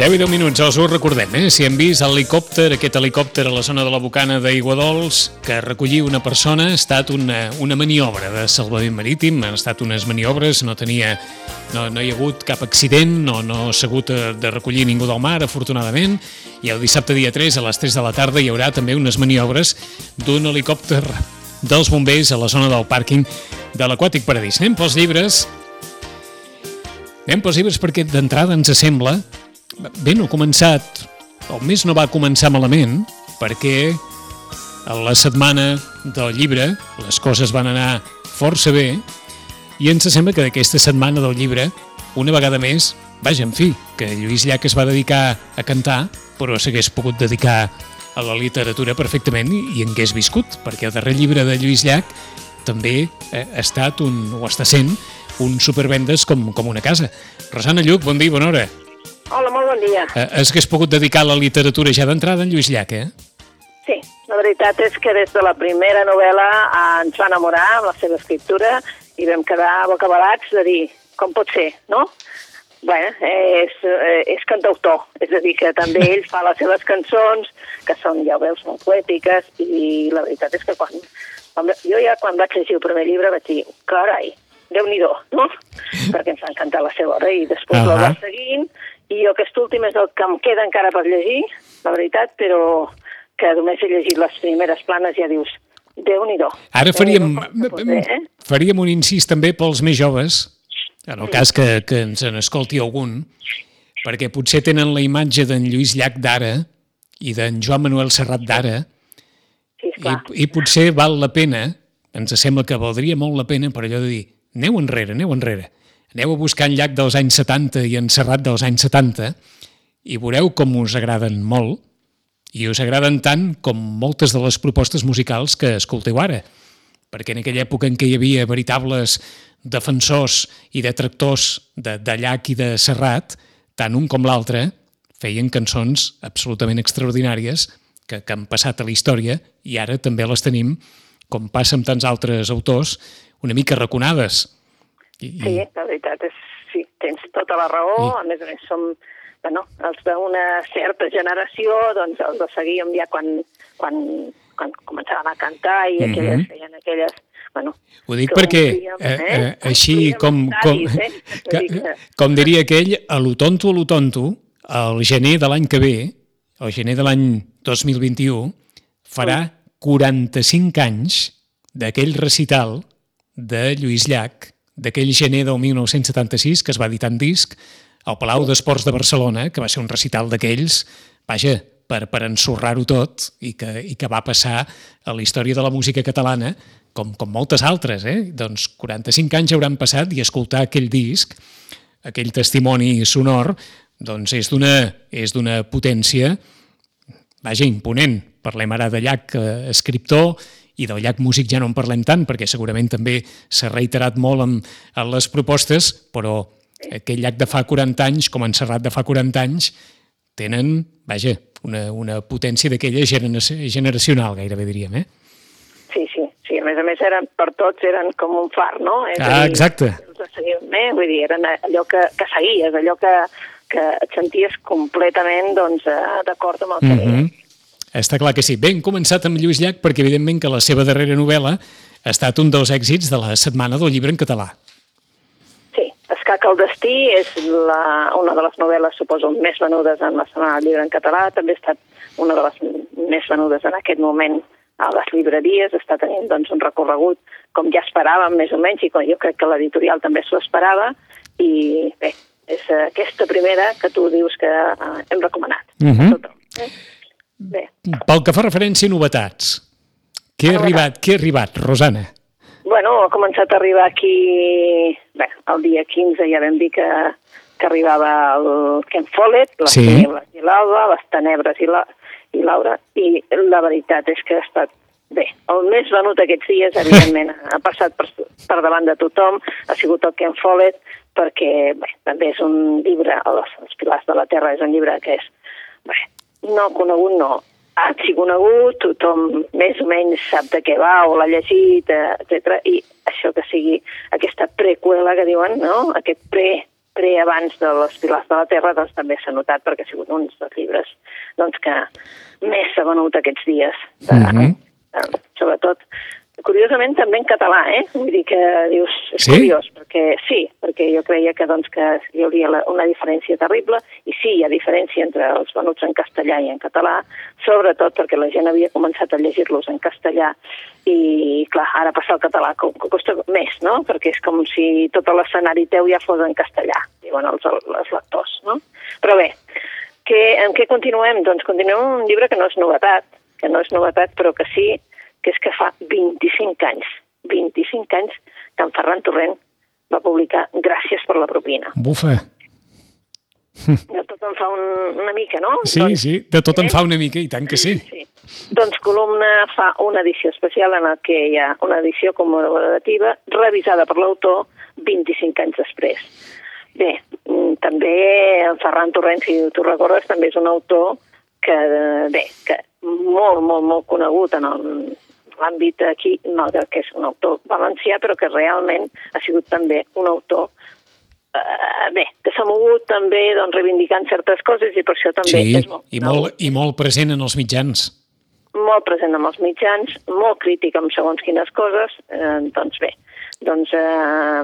10 i 10 minuts, els ho recordem, eh? Si hem vist l'helicòpter, aquest helicòpter a la zona de la Bocana d'Aiguadols, que recollia una persona, ha estat una, una maniobra de salvament marítim, han estat unes maniobres, no tenia... No, no hi ha hagut cap accident, no, no s'ha hagut de, de recollir ningú del mar, afortunadament, i el dissabte dia 3, a les 3 de la tarda, hi haurà també unes maniobres d'un helicòpter dels bombers a la zona del pàrquing de l'Aquàtic Paradís. Anem pels llibres, Anem pels llibres perquè d'entrada ens sembla Bé, no ha començat, el mes no va començar malament, perquè a la setmana del llibre les coses van anar força bé i ens sembla que d'aquesta setmana del llibre, una vegada més, vaja, en fi, que Lluís Llach es va dedicar a cantar, però s'hagués pogut dedicar a la literatura perfectament i, en hagués viscut, perquè el darrer llibre de Lluís Llach també eh, ha estat un, o està sent un supervendes com, com una casa. Rosana Lluc, bon dia i bona hora. Bon dia. Eh, és que has pogut dedicar a la literatura ja d'entrada en Lluís Llach, eh? Sí, la veritat és que des de la primera novel·la ens va enamorar amb la seva escriptura i vam quedar bocabadats de dir, com pot ser, no? Bé, és, eh, és cantautor, és a dir, que també ell fa les seves cançons, que són, ja ho veus, molt poètiques, i la veritat és que quan, quan jo ja quan vaig llegir el primer llibre vaig dir, carai, déu nhi no? Perquè ens va encantar la seva obra i després uh -huh. la va seguint i jo aquest últim és el que em queda encara per llegir, la veritat, però que només he llegit les primeres planes ja dius, déu nhi Ara faríem, poder, eh? faríem un incís també pels més joves, en el sí. cas que, que ens n'escolti algun, perquè potser tenen la imatge d'en Lluís Llach d'ara i d'en Joan Manuel Serrat d'ara, sí, i, i potser val la pena, ens sembla que valdria molt la pena per allò de dir, aneu enrere, aneu enrere Aneu a buscar en llac dels anys 70 i en Serrat dels anys 70 i veureu com us agraden molt i us agraden tant com moltes de les propostes musicals que escolteu ara. Perquè en aquella època en què hi havia veritables defensors i detractors de, de llac i de Serrat, tant un com l'altre feien cançons absolutament extraordinàries que, que han passat a la història i ara també les tenim, com passa amb tants altres autors, una mica raconades i, sí, la veritat és, sí, tens tota la raó, I... a més a més som bueno, els d'una certa generació, doncs els de seguíem ja quan, quan, quan començaven a cantar i mm -hmm. aquelles, feien aquelles Bueno, Ho dic perquè, eh, eh, eh, així com, com, eh? que, com diria aquell, a lo tonto, a lo tonto, el gener de l'any que ve, el gener de l'any 2021, farà 45 anys d'aquell recital de Lluís Llach d'aquell gener del 1976 que es va editar en disc al Palau d'Esports de Barcelona, que va ser un recital d'aquells, vaja, per, per ensorrar-ho tot i que, i que va passar a la història de la música catalana com, com moltes altres. Eh? Doncs 45 anys hauran passat i escoltar aquell disc, aquell testimoni sonor, doncs és d'una potència, vaja, imponent. Parlem ara de Llach, eh, escriptor, i del llac músic ja no en parlem tant, perquè segurament també s'ha reiterat molt en, en les propostes, però aquell llac de fa 40 anys, com en Serrat de fa 40 anys, tenen, vaja, una, una potència d'aquella generacional, gairebé diríem, eh? Sí, sí, sí, a més a més eren, per tots eren com un far, no? És ah, dir, exacte. Bé, vull dir, eren allò que, que seguies, allò que, que et senties completament doncs, eh, d'acord amb el que mm -hmm. Està clar que sí. Ben començat amb Lluís Llach perquè evidentment que la seva darrera novel·la ha estat un dels èxits de la setmana del llibre en català. Sí, Escac al destí és la, una de les novel·les, suposo, més venudes en la setmana del llibre en català. També ha estat una de les més venudes en aquest moment a les llibreries. Està tenint doncs, un recorregut com ja esperàvem, més o menys, i com jo crec que l'editorial també s'ho esperava. I bé, és aquesta primera que tu dius que hem recomanat. Uh -huh. Tot, eh? Bé. Pel que fa referència a novetats, què ha arribat, què ha arribat, Rosana? Bueno, ha començat a arribar aquí... Bé, el dia 15 ja vam dir que, que arribava el Ken Follett, les Sí. tenebres i l'Alba, les tenebres i la, i Laura, i la veritat és que ha estat bé. El més venut aquests dies, evidentment, ha passat per, per davant de tothom, ha sigut el Ken Follett, perquè bé, també és un llibre, els, els Pilars de la Terra és un llibre que és, bé, no conegut, no, arxiconegut, tothom més o menys sap de què va o l'ha llegit, etc. I això que sigui aquesta preqüela que diuen, no? aquest pre pre abans de les Pilars de la Terra, doncs també s'ha notat perquè ha sigut un dels llibres doncs, que més s'ha venut aquests dies. De, Mhm. eh, sobretot, curiosament també en català, eh? Vull dir que dius, és Sí? curiós, perquè sí, perquè jo creia que, doncs, que hi hauria la- una diferència terrible, i sí, hi ha diferència entre els venuts en castellà i en català, sobretot perquè la gent havia començat a llegir-los en castellà i, clar, ara passar al català co- co- costa més, no? Perquè és com si tot l'escenari teu ja fos en castellà, diuen els, els lectors, no? Però bé, que, en què continuem? Doncs continuem amb un llibre que no és novetat, que no és novetat, però que sí que és que fa 25 anys, 25 anys que en Ferran Torrent va publicar Gràcies per la propina. Bufa. De tot em fa un, una mica, no? Sí, doncs, sí, de tot en fa una mica, i tant que sí. Sí. Doncs Columna fa una edició especial en que hi ha una edició commemorativa revisada per l'autor 25 anys després. Bé, mm, també en Ferran Torrent, si tu recordes, també és un autor que, bé, que molt, molt, molt conegut en el- l'àmbit aquí, malgrat que és un autor valencià, però que realment ha sigut també un autor eh, bé, que s'ha mogut també doncs, reivindicant certes coses i per això també Sí, és molt i molt, i molt present en els mitjans. molt present amb els mitjans, molt crític amb segons quines coses, eh, doncs bé, doncs eh,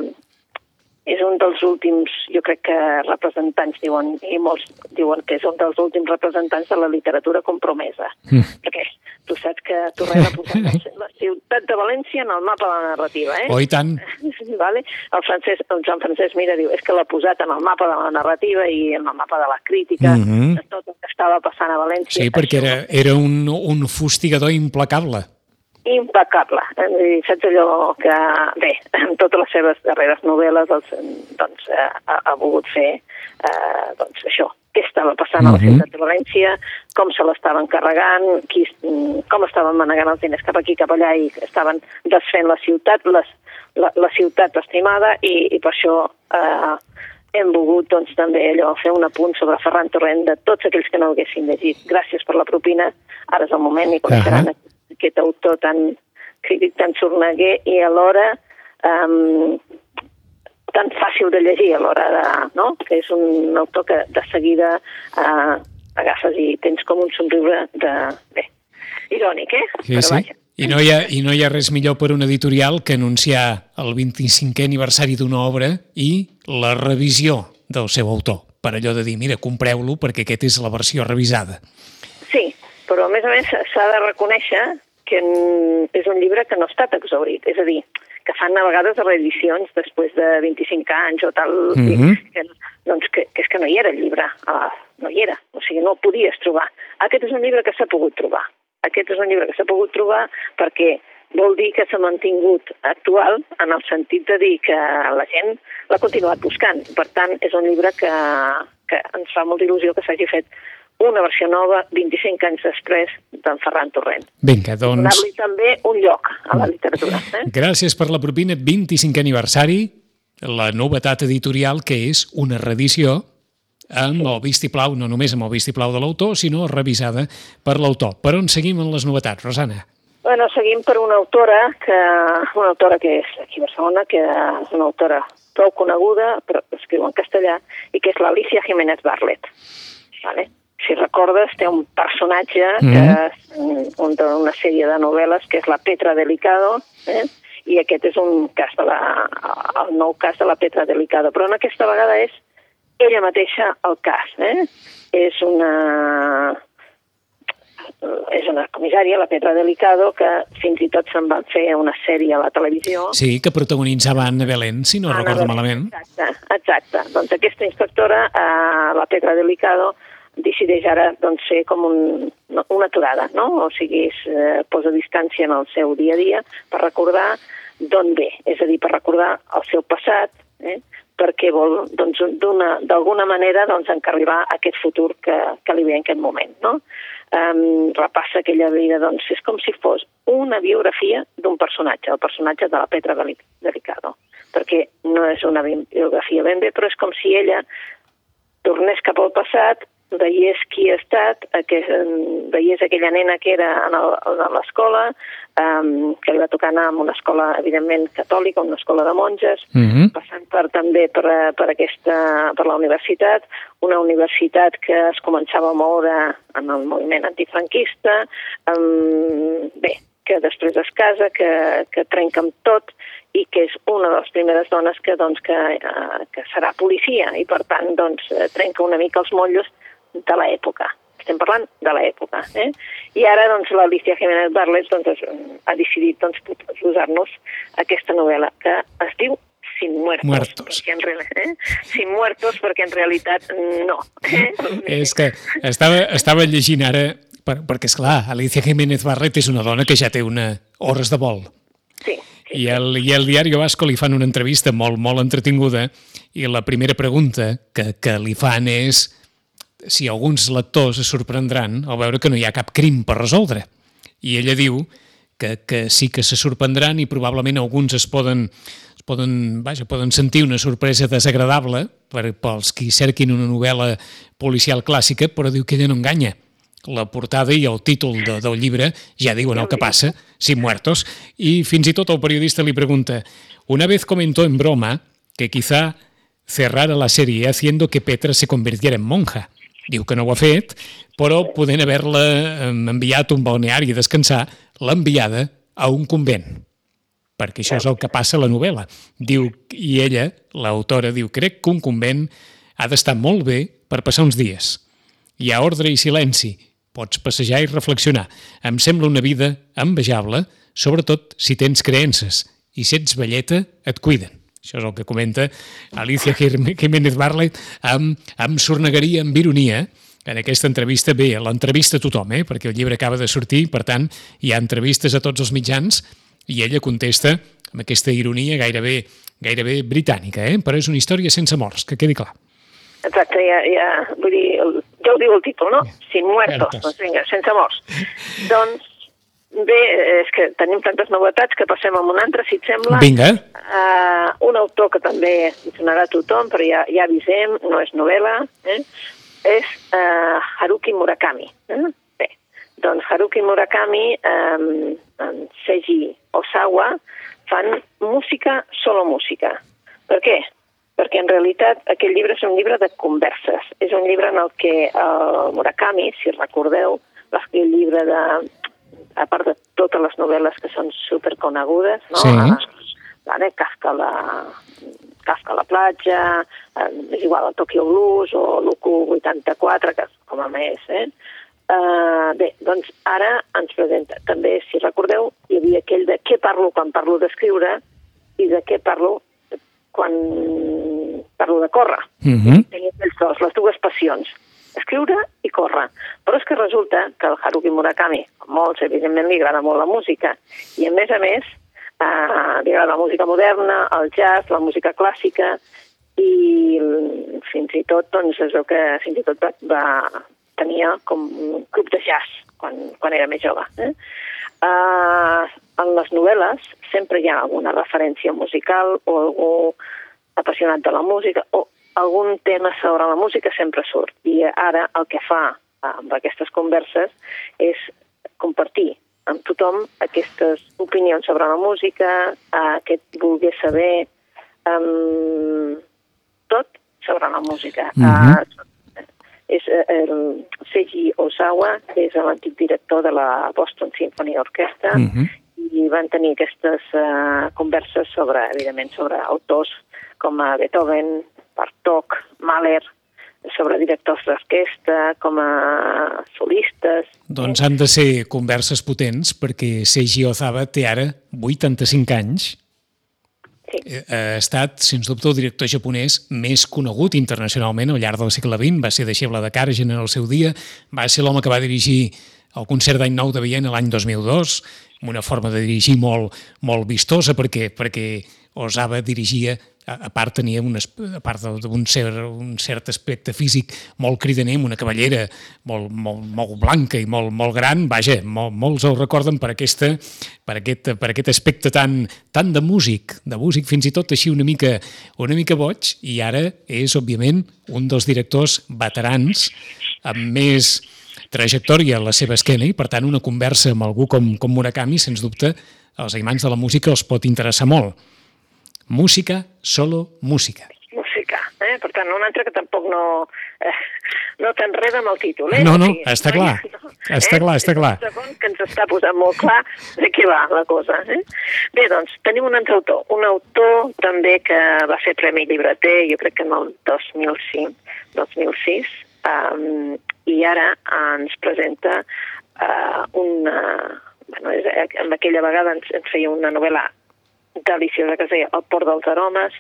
és un dels últims, jo crec que representants diuen, i molts diuen que és un dels últims representants de la literatura compromesa, Mm. perquè tu saps que Torrent ha posat la, ciutat de València en el mapa de la narrativa, eh? Oh, i tant. vale? el, francès, el Joan Francesc Mira diu és que l'ha posat en el mapa de la narrativa i en el mapa de la crítica, Mhm. de tot el que estava passant a València. Sí, perquè era, era un, un fustigador implacable. Impecable. A dir, saps allò que, bé, en totes les seves darreres novel·les doncs, doncs, eh, ha, ha volgut fer eh, doncs, això, què estava passant a la ciutat de València, com se l'estaven carregant, qui, com estaven manegant els diners cap aquí, cap allà, i estaven desfent la ciutat, les, la, la ciutat estimada, i, i per això eh, hem volgut doncs, també allò fer un apunt sobre Ferran Torrent de tots aquells que no haguessin llegit. Gràcies per la propina, ara és el moment i coneixeran Ahà. Aquest autor tan crític, tan sorneguer i alhora um, tan fàcil de llegir a l'hora de... No? Que és un autor que de seguida uh, agafes i tens com un somriure de... Bé, irònic, eh? Sí, sí. I no, hi ha, I no hi ha res millor per un editorial que anunciar el 25è aniversari d'una obra i la revisió del seu autor. Per allò de dir, mira, compreu-lo perquè aquest és la versió revisada. Però a més a més s'ha de reconèixer que és un llibre que no ha estat exaurit, és a dir, que fan a vegades reedicions després de 25 anys o tal, Mhm. i que, doncs que, que és que no hi era el llibre, uh, no hi era, o sigui, no el podies trobar. Aquest és un llibre que s'ha pogut trobar. Aquest és un llibre que s'ha pogut trobar perquè vol dir que s'ha mantingut actual en el sentit de dir que la gent l'ha continuat buscant. Per tant, és un llibre que, que ens fa molta il·lusió que s'hagi fet una versió nova 25 anys després d'en Ferran Torrent. Vinga, doncs, Donar-li també un lloc a la literatura. Eh? gràcies per la propina 25 aniversari, la novetat editorial que és una reedició amb el vistiplau, no només amb el vistiplau de l'autor, sinó revisada per l'autor. Per on seguim en les novetats, Rosana? Bueno, seguim per una autora, que, una autora que és aquí a Barcelona, que és una autora prou coneguda, però escriu en castellà, i que és l'Alicia Jiménez Barlet. Vale? Si recordes, té un personatge que Mhm. és mm, un d'una sèrie de novel·les que és la Petra Delicado, eh? i aquest és un cas de la, el nou cas de la Petra Delicado, però en aquesta vegada és ella mateixa el cas. Eh? És una és una comissària, la Petra Delicado, que fins i tot se'n van fer una sèrie a la televisió. Sí, que protagonitzava Anna Belén, si no Anna recordo Belén, malament. Exacte, exacte. Doncs aquesta inspectora, eh, la Petra Delicado, decideix ara doncs, fer com un, una aturada, no? o sigui, es eh, posa distància en el seu dia a dia per recordar d'on ve, és a dir, per recordar el seu passat, eh? perquè vol doncs, d'alguna manera doncs, encarribar aquest futur que, que li ve en aquest moment. No? Um, repassa aquella vida, doncs, és com si fos una biografia d'un personatge, el personatge de la Petra Delicado, perquè no és una biografia ben bé, però és com si ella tornés cap al passat veiés qui ha estat, aquest, veiés aquella nena que era a l'escola, um, que li va tocar anar a una escola, evidentment, catòlica, una escola de monges, uh mhm. -huh. passant per, també per, per, aquesta, per la universitat, una universitat que es començava a moure en el moviment antifranquista, um, bé, que després es casa, que, que trenca amb tot i que és una de les primeres dones que, doncs, que, uh, que serà policia i per tant doncs, trenca una mica els motllos de l'època. Estem parlant de l'època. Eh? I ara doncs, l'Alicia Jiménez Barlet doncs, ha decidit doncs, posar-nos aquesta novel·la que es diu sin muertos. muertos. Perquè en real, eh? Sin muertos, perquè en realitat no. Eh? és que estava, estava llegint ara, per, perquè és clar, Alicia Jiménez Barret és una dona que ja té una hores de vol. Sí. I el, I el diari Vasco li fan una entrevista molt, molt entretinguda i la primera pregunta que, que li fan és si alguns lectors es sorprendran al veure que no hi ha cap crim per resoldre. I ella diu que, que sí que se sorprendran i probablement alguns es poden, es poden, vaja, poden sentir una sorpresa desagradable per, pels qui cerquin una novel·la policial clàssica, però diu que ella no enganya. La portada i el títol de, del llibre ja diuen el que passa, sin muertos, i fins i tot el periodista li pregunta una vez comentó en broma que quizá cerrara la serie haciendo que Petra se convirtiera en monja. Diu que no ho ha fet, però podent haver-la enviat un balneari a descansar, l'ha enviada a un convent perquè això és el que passa a la novel·la. Diu, I ella, l'autora, diu, crec que un convent ha d'estar molt bé per passar uns dies. Hi ha ordre i silenci, pots passejar i reflexionar. Em sembla una vida envejable, sobretot si tens creences, i si ets velleta, et cuiden. Això és el que comenta Alicia Jiménez Barlet amb, amb sornegueria, amb ironia, en aquesta entrevista, bé, l'entrevista a tothom, eh? perquè el llibre acaba de sortir, per tant, hi ha entrevistes a tots els mitjans, i ella contesta amb aquesta ironia gairebé, gairebé britànica, eh? però és una història sense morts, que quedi clar. Exacte, ja, ja, vull dir, ja ho diu el títol, no? Sin muertos, doncs vinga, sense morts. doncs Bé, és que tenim tantes novetats que passem a un altre, si et sembla. Vinga. Uh, un autor que també sonarà a tothom, però ja, ja avisem, no és novel·la, eh? és uh, Haruki Murakami. Eh? Bé, doncs Haruki Murakami, um, en Seiji Osawa, fan música, solo música. Per què? Perquè en realitat aquest llibre és un llibre de converses. És un llibre en el que uh, Murakami, si recordeu, va escriure el llibre de a part de totes les novel·les que són superconegudes, no? Sí. Vale? Kafka, la, Kafka a la platja, eh, és igual el Tokyo Blues o l'UQ 84, que com a més, eh? Uh, bé, doncs ara ens presenta. També, si recordeu, hi havia aquell de què parlo quan parlo d'escriure i de què parlo quan parlo de córrer. Uh -huh. Tenia els dos, les dues passions escriure i córrer. Però és que resulta que el Haruki Murakami, a molts, evidentment, li agrada molt la música, i a més a més, eh, li agrada la música moderna, el jazz, la música clàssica, i fins i tot, doncs, és el que fins i tot va, va tenia com un club de jazz quan, quan era més jove. Eh? Uh, en les novel·les sempre hi ha alguna referència musical o algú apassionat de la música o algun tema sobre la música sempre surt i ara el que fa amb aquestes converses és compartir amb tothom aquestes opinions sobre la música, eh, que vulgui saber um, tot sobre la música. Mm -hmm. uh, és eh, el Seiji Osawa, que és l'antic director de la Boston Symphony Orchestra, mm -hmm. i van tenir aquestes uh, converses sobre, evidentment, sobre autors com a Beethoven, Bartók, Mahler, sobre directors d'orquestra, com a solistes... Doncs han de ser converses potents, perquè Seiji Ozawa té ara 85 anys. Sí. Eh, Ha estat, sens dubte, el director japonès més conegut internacionalment al llarg del segle XX. Va ser deixeble de Karajan en el seu dia, va ser l'home que va dirigir el concert d'any nou de Viena l'any 2002, amb una forma de dirigir molt, molt vistosa, perquè, perquè osava dirigia a, part tenia un, a part d'un cert, un cert aspecte físic molt cridaner, amb una cavallera molt, molt, molt blanca i molt, molt gran, vaja, molt, molts el recorden per, aquesta, per, aquest, per aquest aspecte tan, tan de músic, de músic fins i tot així una mica, una mica boig, i ara és, òbviament, un dels directors veterans amb més trajectòria a la seva esquena i, per tant, una conversa amb algú com, com Murakami, sens dubte, als imants de la música els pot interessar molt. Música, solo música. música, eh? Per tant, un altre que tampoc no, eh, no t'enreda amb el títol, eh? No, no, sigui, està no hi- clar. Està clar, està clar. És un segon que ens està posant molt clar de què va la cosa. Eh? Bé, doncs, tenim un altre autor, un autor també que va ser Premi Llibreter, jo crec que en el 2005, 2006, um, i ara ens presenta uh, una... Bueno, és, eh, en aquella vegada ens, ens feia una novel·la deliciosa que es deia El port dels aromes.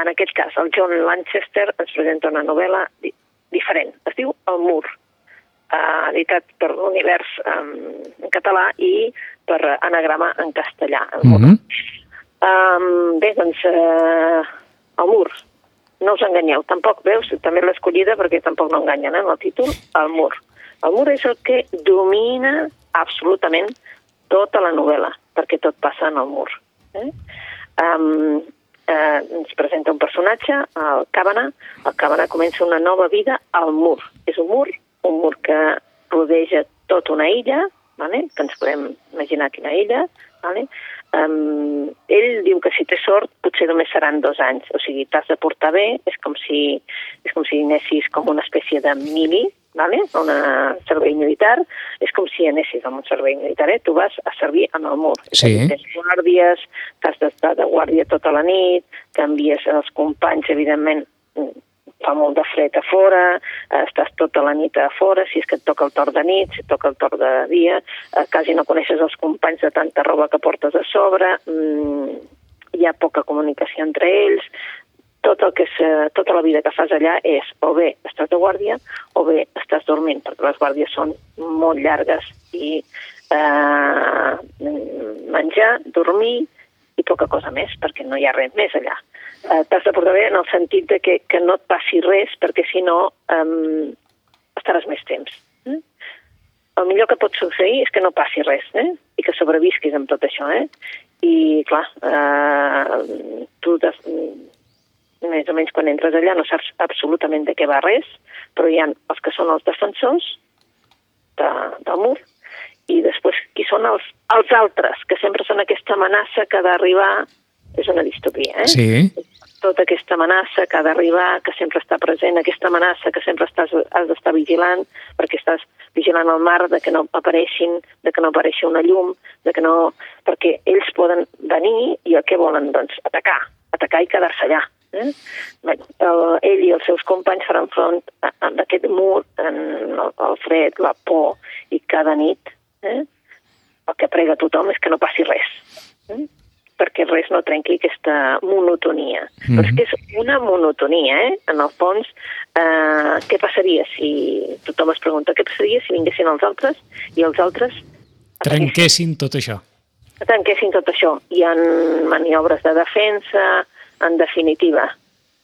En aquest cas, el John Lanchester ens presenta una novel·la di diferent. Es diu El mur, eh, editat per l'univers um, en català i per anagrama en castellà. El mur. Mhm. Um, bé, doncs, uh, el mur. No us enganyeu, tampoc, veus, també l'he escollida perquè tampoc no enganyen, eh, en el títol, el mur. El mur és el que domina absolutament tota la novel·la, perquè tot passa en el mur. Eh? Um, eh, ens presenta un personatge, el Càbana. El Càbana comença una nova vida al mur. És un mur, un mur que rodeja tota una illa, vale? que ens podem imaginar quina illa, vale? Um, ell diu que si té sort potser només seran dos anys, o sigui, t'has de portar bé, és com si, és com si anessis com una espècie de mili, vale? un servei militar, és com si anessis a un servei militar, eh? tu vas a servir en el mur. A Sí. Tens guàrdies, t'has d'estar de guàrdia tota la nit, canvies els companys, evidentment, fa molt de fred a fora, estàs tota la nit a fora, si és que et toca el torn de nit, si et toca el torn de dia, eh, quasi no coneixes els companys de tanta roba que portes a sobre, mm, hi ha poca comunicació entre ells, tot el que és, eh, tota la vida que fas allà és o bé estàs de guàrdia o bé estàs dormint, perquè les guàrdies són molt llargues i eh, menjar, dormir i poca cosa més, perquè no hi ha res més allà. Eh, T'has de portar bé en el sentit de que, que no et passi res, perquè si no eh, estaràs més temps. Eh? El millor que pot succeir és que no passi res, eh? i que sobrevisquis amb tot això. Eh? I, clar, eh, tu més o menys quan entres allà no saps absolutament de què va res, però hi ha els que són els defensors de, del mur i després qui són els, els altres, que sempre són aquesta amenaça que ha d'arribar, és una distopia, eh? Sí. tota aquesta amenaça que ha d'arribar, que sempre està present, aquesta amenaça que sempre estàs, has d'estar vigilant, perquè estàs vigilant el mar, de que no apareixin, de que no apareixi una llum, de que no... perquè ells poden venir i el que volen, doncs, atacar, atacar i quedar-se allà. Eh? Ell i els seus companys faran front a, a aquest mur, en el, el fred, la por, i cada nit eh? el que prega tothom és que no passi res. Eh? perquè res no trenqui aquesta monotonia. Mm -hmm. Però és que és una monotonia, eh? En el fons, eh, què passaria si... Tothom es pregunta, què passaria si vinguessin els altres i els altres Trenquessin tot això. trenquessin tot això. Hi ha maniobres de defensa, en definitiva,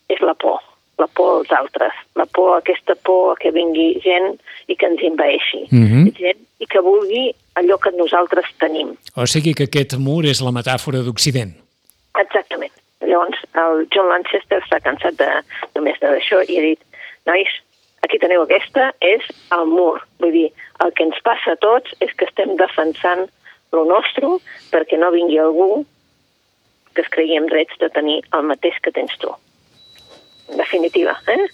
és la por, la por als altres, la por, aquesta por a que vingui gent i que ens envaeixi, Mm -hmm. gent i que vulgui allò que nosaltres tenim. O sigui que aquest mur és la metàfora d'Occident. Exactament. Llavors, el John Lanchester està cansat de, només d'això i ha dit, nois, aquí teniu aquesta, és el mur. Vull dir, el que ens passa a tots és que estem defensant lo nostre perquè no vingui algú que es cregui amb drets de tenir el mateix que tens tu. En definitiva, eh?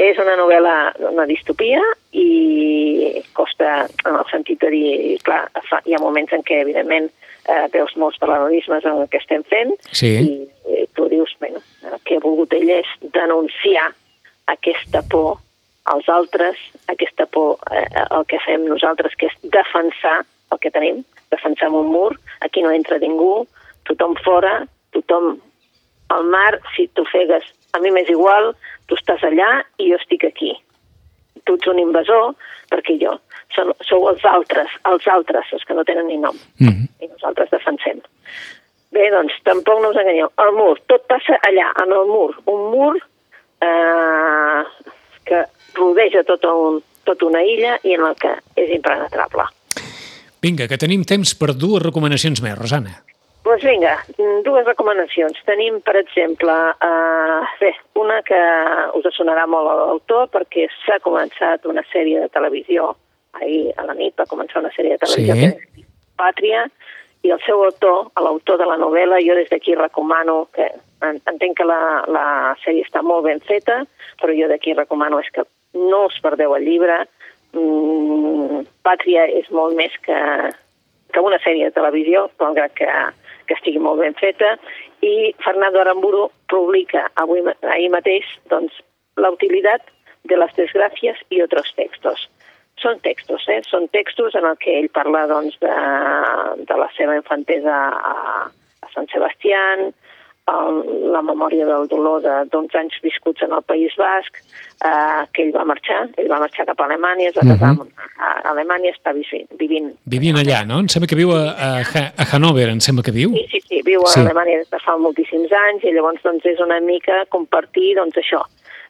És una novel·la, una distopia i costa, en el sentit de dir, clar, fa, hi ha moments en què, evidentment, eh, veus molts paral·lelismes en el que estem fent Sí. i eh, tu dius, bueno, el que ha volgut ell és denunciar aquesta por als altres, aquesta por, eh, el que fem nosaltres, que és defensar el que tenim, defensar un mur, aquí no entra ningú, tothom fora, tothom el mar, si tu fegues, a mi m'és igual, tu estàs allà i jo estic aquí. Tu ets un invasor perquè jo. Són, sou els altres, els altres, els que no tenen ni nom. Mm -hmm. I nosaltres defensem. Bé, doncs, tampoc no us enganyeu. El mur, tot passa allà, en el mur. Un mur eh, que rodeja tota, un, tota una illa i en el que és impenetrable. Vinga, que tenim temps per dues recomanacions més, Rosana. Doncs vinga, dues recomanacions. Tenim, per exemple, eh, bé, una que us sonarà molt a l'autor perquè s'ha començat una sèrie de televisió, ahir a la nit va començar una sèrie de televisió sí. que és Pàtria, i el seu autor, l'autor de la novel·la, jo des d'aquí recomano que entenc que la, la sèrie està molt ben feta, però jo d'aquí recomano és que no us perdeu el llibre. Mm, Pàtria és molt més que, que una sèrie de televisió, malgrat que, que estigui molt ben feta, i Fernando Aramburu publica avui, ahir mateix doncs, la utilitat de les desgràcies i altres textos. Són textos, eh? Són textos en el que ell parla doncs, de, de la seva infantesa a, a Sant Sebastián, el, la memòria del dolor de 12 anys viscuts en el País Basc, eh, que ell va marxar, ell va marxar cap a Alemanya, es va casar uh -huh. a Alemanya, està vivint. Vivint, vivint allà, no? Em sembla que viu a, a, a Hannover, em sembla que viu. Sí, sí, sí, viu a sí. Alemanya des de fa moltíssims anys i llavors doncs, és una mica compartir doncs, això,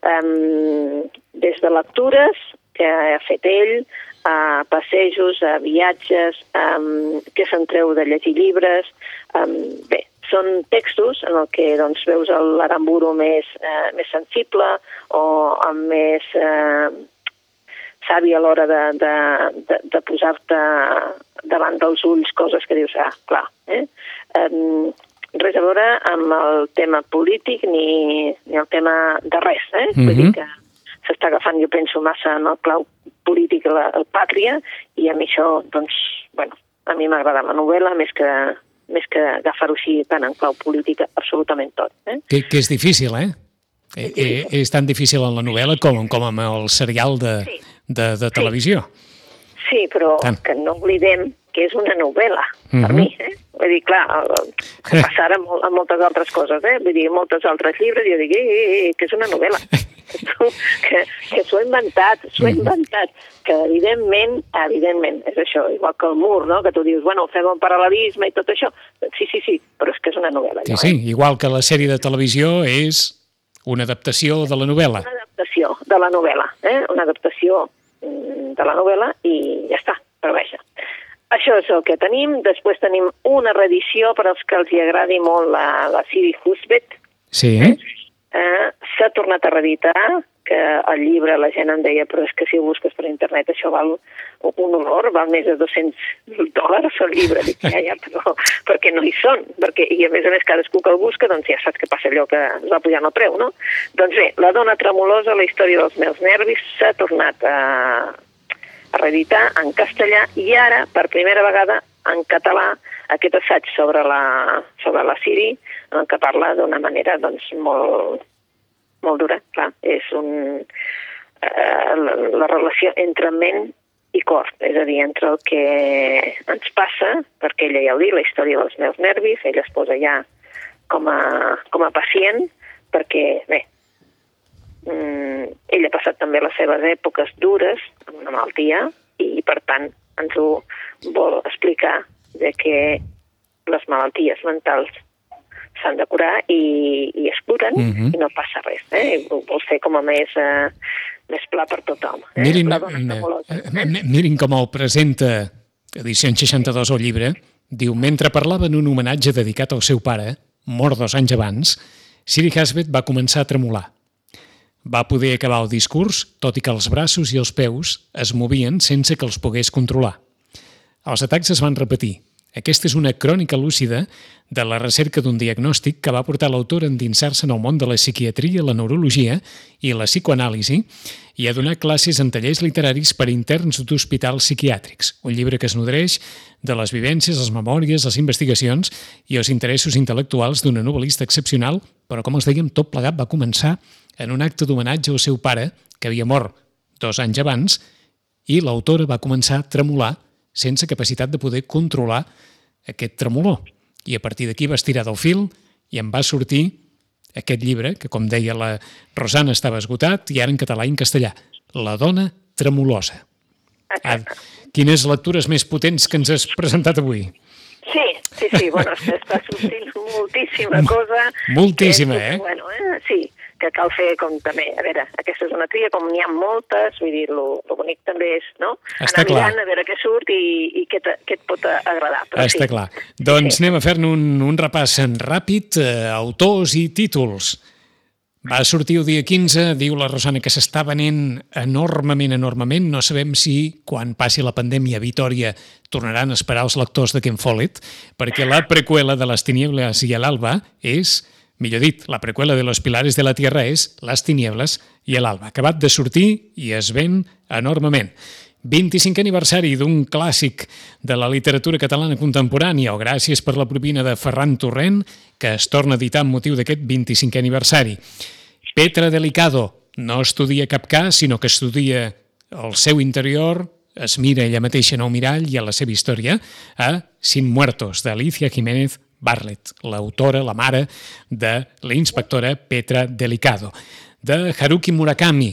um, des de lectures que ha fet ell, a passejos, a viatges, um, que se'n treu de llegir llibres, um, bé, són textos en el que doncs, veus l'Aramburu més, eh, més sensible o amb més eh, savi a l'hora de, de, de, de posar-te davant dels ulls coses que dius, ah, clar. Eh? Um, res a veure amb el tema polític ni, ni el tema de res. Eh? Mm -hmm. Vull dir que s'està agafant, jo penso, massa en el clau polític la, el pàtria i a mi això, doncs, bueno, a mi m'agrada la novel·la més que, més que agafar-ho així tant en clau política, absolutament tot. Eh? Que, que és difícil, eh? És, eh, és tan difícil en la novel·la com, com amb el serial de, sí. de, de televisió. Sí, però tant. que no oblidem que és una novel·la, per uh -huh. mi. Eh? Vull dir, clar, que passarà amb, amb moltes altres coses, eh? Vull dir, moltes altres llibres, jo dic, eh, eh, eh, que és una novel·la. que, que s'ho he inventat, s'ho he mm-hmm. inventat, que evidentment, evidentment, és això, igual que el mur, no? que tu dius, bueno, fem un paral·lelisme i tot això. Sí, sí, sí, però és que és una novel·la. Sí, sí, eh? igual que la sèrie de televisió és una adaptació de la novel·la. Una adaptació de la novel·la, eh? una adaptació mm, de la novel·la i ja està, però vaja. Això és el que tenim. Després tenim una reedició per als que els hi agradi molt la, la Siri Husbet. Sí. Eh? S'ha tornat a reeditar, que el llibre la gent em deia però és que si ho busques per internet això val un honor, val més de 200 dòlars el llibre, dic, ja, ja, però perquè no hi són, perquè, i a més a més cadascú que el busca, doncs ja saps que passa allò que es va pujar el preu, no? Doncs bé, La dona tremolosa, la història dels meus nervis, s'ha tornat a, a reeditar en castellà i ara, per primera vegada, en català, aquest assaig sobre la, sobre la Siri, en que parla d'una manera doncs, molt, molt dura, clar. És un, eh, la, la relació entre ment i cor, és a dir, entre el que ens passa, perquè ella ja ho diu, la història dels meus nervis, ella es posa ja com a, com a pacient, perquè, bé, mm, ella ha passat també les seves èpoques dures amb una malaltia i, per tant, ens ho vol explicar de que les malalties mentals s'han de curar i, i es curen uh -huh. i no passa res. Eh? Vol ser com a més, eh, més pla per tothom. Eh? Mirin, eh, mirin com el presenta edició 62 al llibre. Diu, mentre parlava en un homenatge dedicat al seu pare, mort dos anys abans, Siri Hasbet va començar a tremolar. Va poder acabar el discurs, tot i que els braços i els peus es movien sense que els pogués controlar. Els atacs es van repetir, aquesta és una crònica lúcida de la recerca d'un diagnòstic que va portar l'autor a endinsar-se en el món de la psiquiatria, la neurologia i la psicoanàlisi i a donar classes en tallers literaris per interns d'hospitals psiquiàtrics, un llibre que es nodreix de les vivències, les memòries, les investigacions i els interessos intel·lectuals d'una novel·lista excepcional, però com els dèiem, tot plegat va començar en un acte d'homenatge al seu pare, que havia mort dos anys abans, i l'autora va començar a tremolar sense capacitat de poder controlar aquest tremolor. I a partir d'aquí va estirar del fil i em va sortir aquest llibre, que com deia la Rosana estava esgotat, i ara en català i en castellà. La dona tremolosa. Ah, quines lectures més potents que ens has presentat avui? Sí, sí, sí, bueno, està sortint moltíssima cosa. Moltíssima, que, eh? Bueno, eh? Sí, que cal fer com també, a veure, aquesta és una tria, com n'hi ha moltes, vull dir, lo, lo bonic també és, no? Està Anar clar. mirant a veure què surt i, i què, te, què et pot agradar. Però Està sí. clar. Doncs Sí. anem a fer-ne un, un repàs en ràpid, eh, autors i títols. Va sortir el dia 15, diu la Rosana que s'està venent enormement, enormement. No sabem si, quan passi la pandèmia a Vitoria, tornaran a esperar els lectors de Ken Follett, perquè la preqüela de les tinieblas i l'alba és, millor dit, la preqüela de los pilares de la Tierra és les tinieblas i l'alba. Acabat de sortir i es ven enormement. 25è aniversari d'un clàssic de la literatura catalana contemporània o gràcies per la propina de Ferran Torrent, que es torna a editar amb motiu d'aquest 25è aniversari. Petra Delicado no estudia cap cas, sinó que estudia el seu interior, es mira ella mateixa en el mirall i a la seva història, a Sin Muertos, d'Alicia Jiménez Bartlett, l'autora, la mare de la inspectora Petra Delicado. De Haruki Murakami,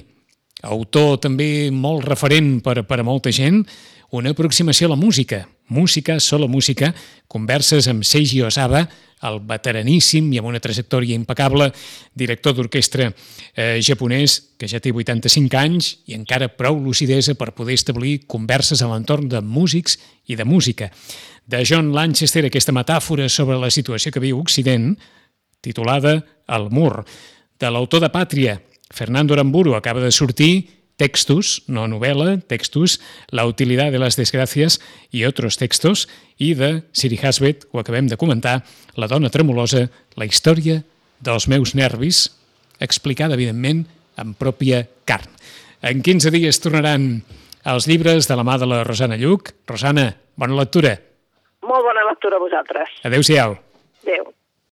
autor també molt referent per, per a molta gent, una aproximació a la música. Música, sola música, converses amb Seiji Osawa, el veteraníssim i amb una trajectòria impecable director d'orquestra eh, japonès que ja té 85 anys i encara prou lucidesa per poder establir converses a l'entorn de músics i de música. De John Lanchester, aquesta metàfora sobre la situació que viu Occident, titulada El mur. De l'autor de Pàtria, Fernando Aramburu, acaba de sortir Textos, no novel·la, Textos, La utilidad de las desgracias i otros textos, i de Siri Hasbet, ho acabem de comentar, La dona tremolosa, la història dels meus nervis, explicada, evidentment, en pròpia carn. En 15 dies tornaran els llibres de la mà de la Rosana Lluc. Rosana, bona lectura. Molt bona lectura a vosaltres. Adéu-siau. Adéu.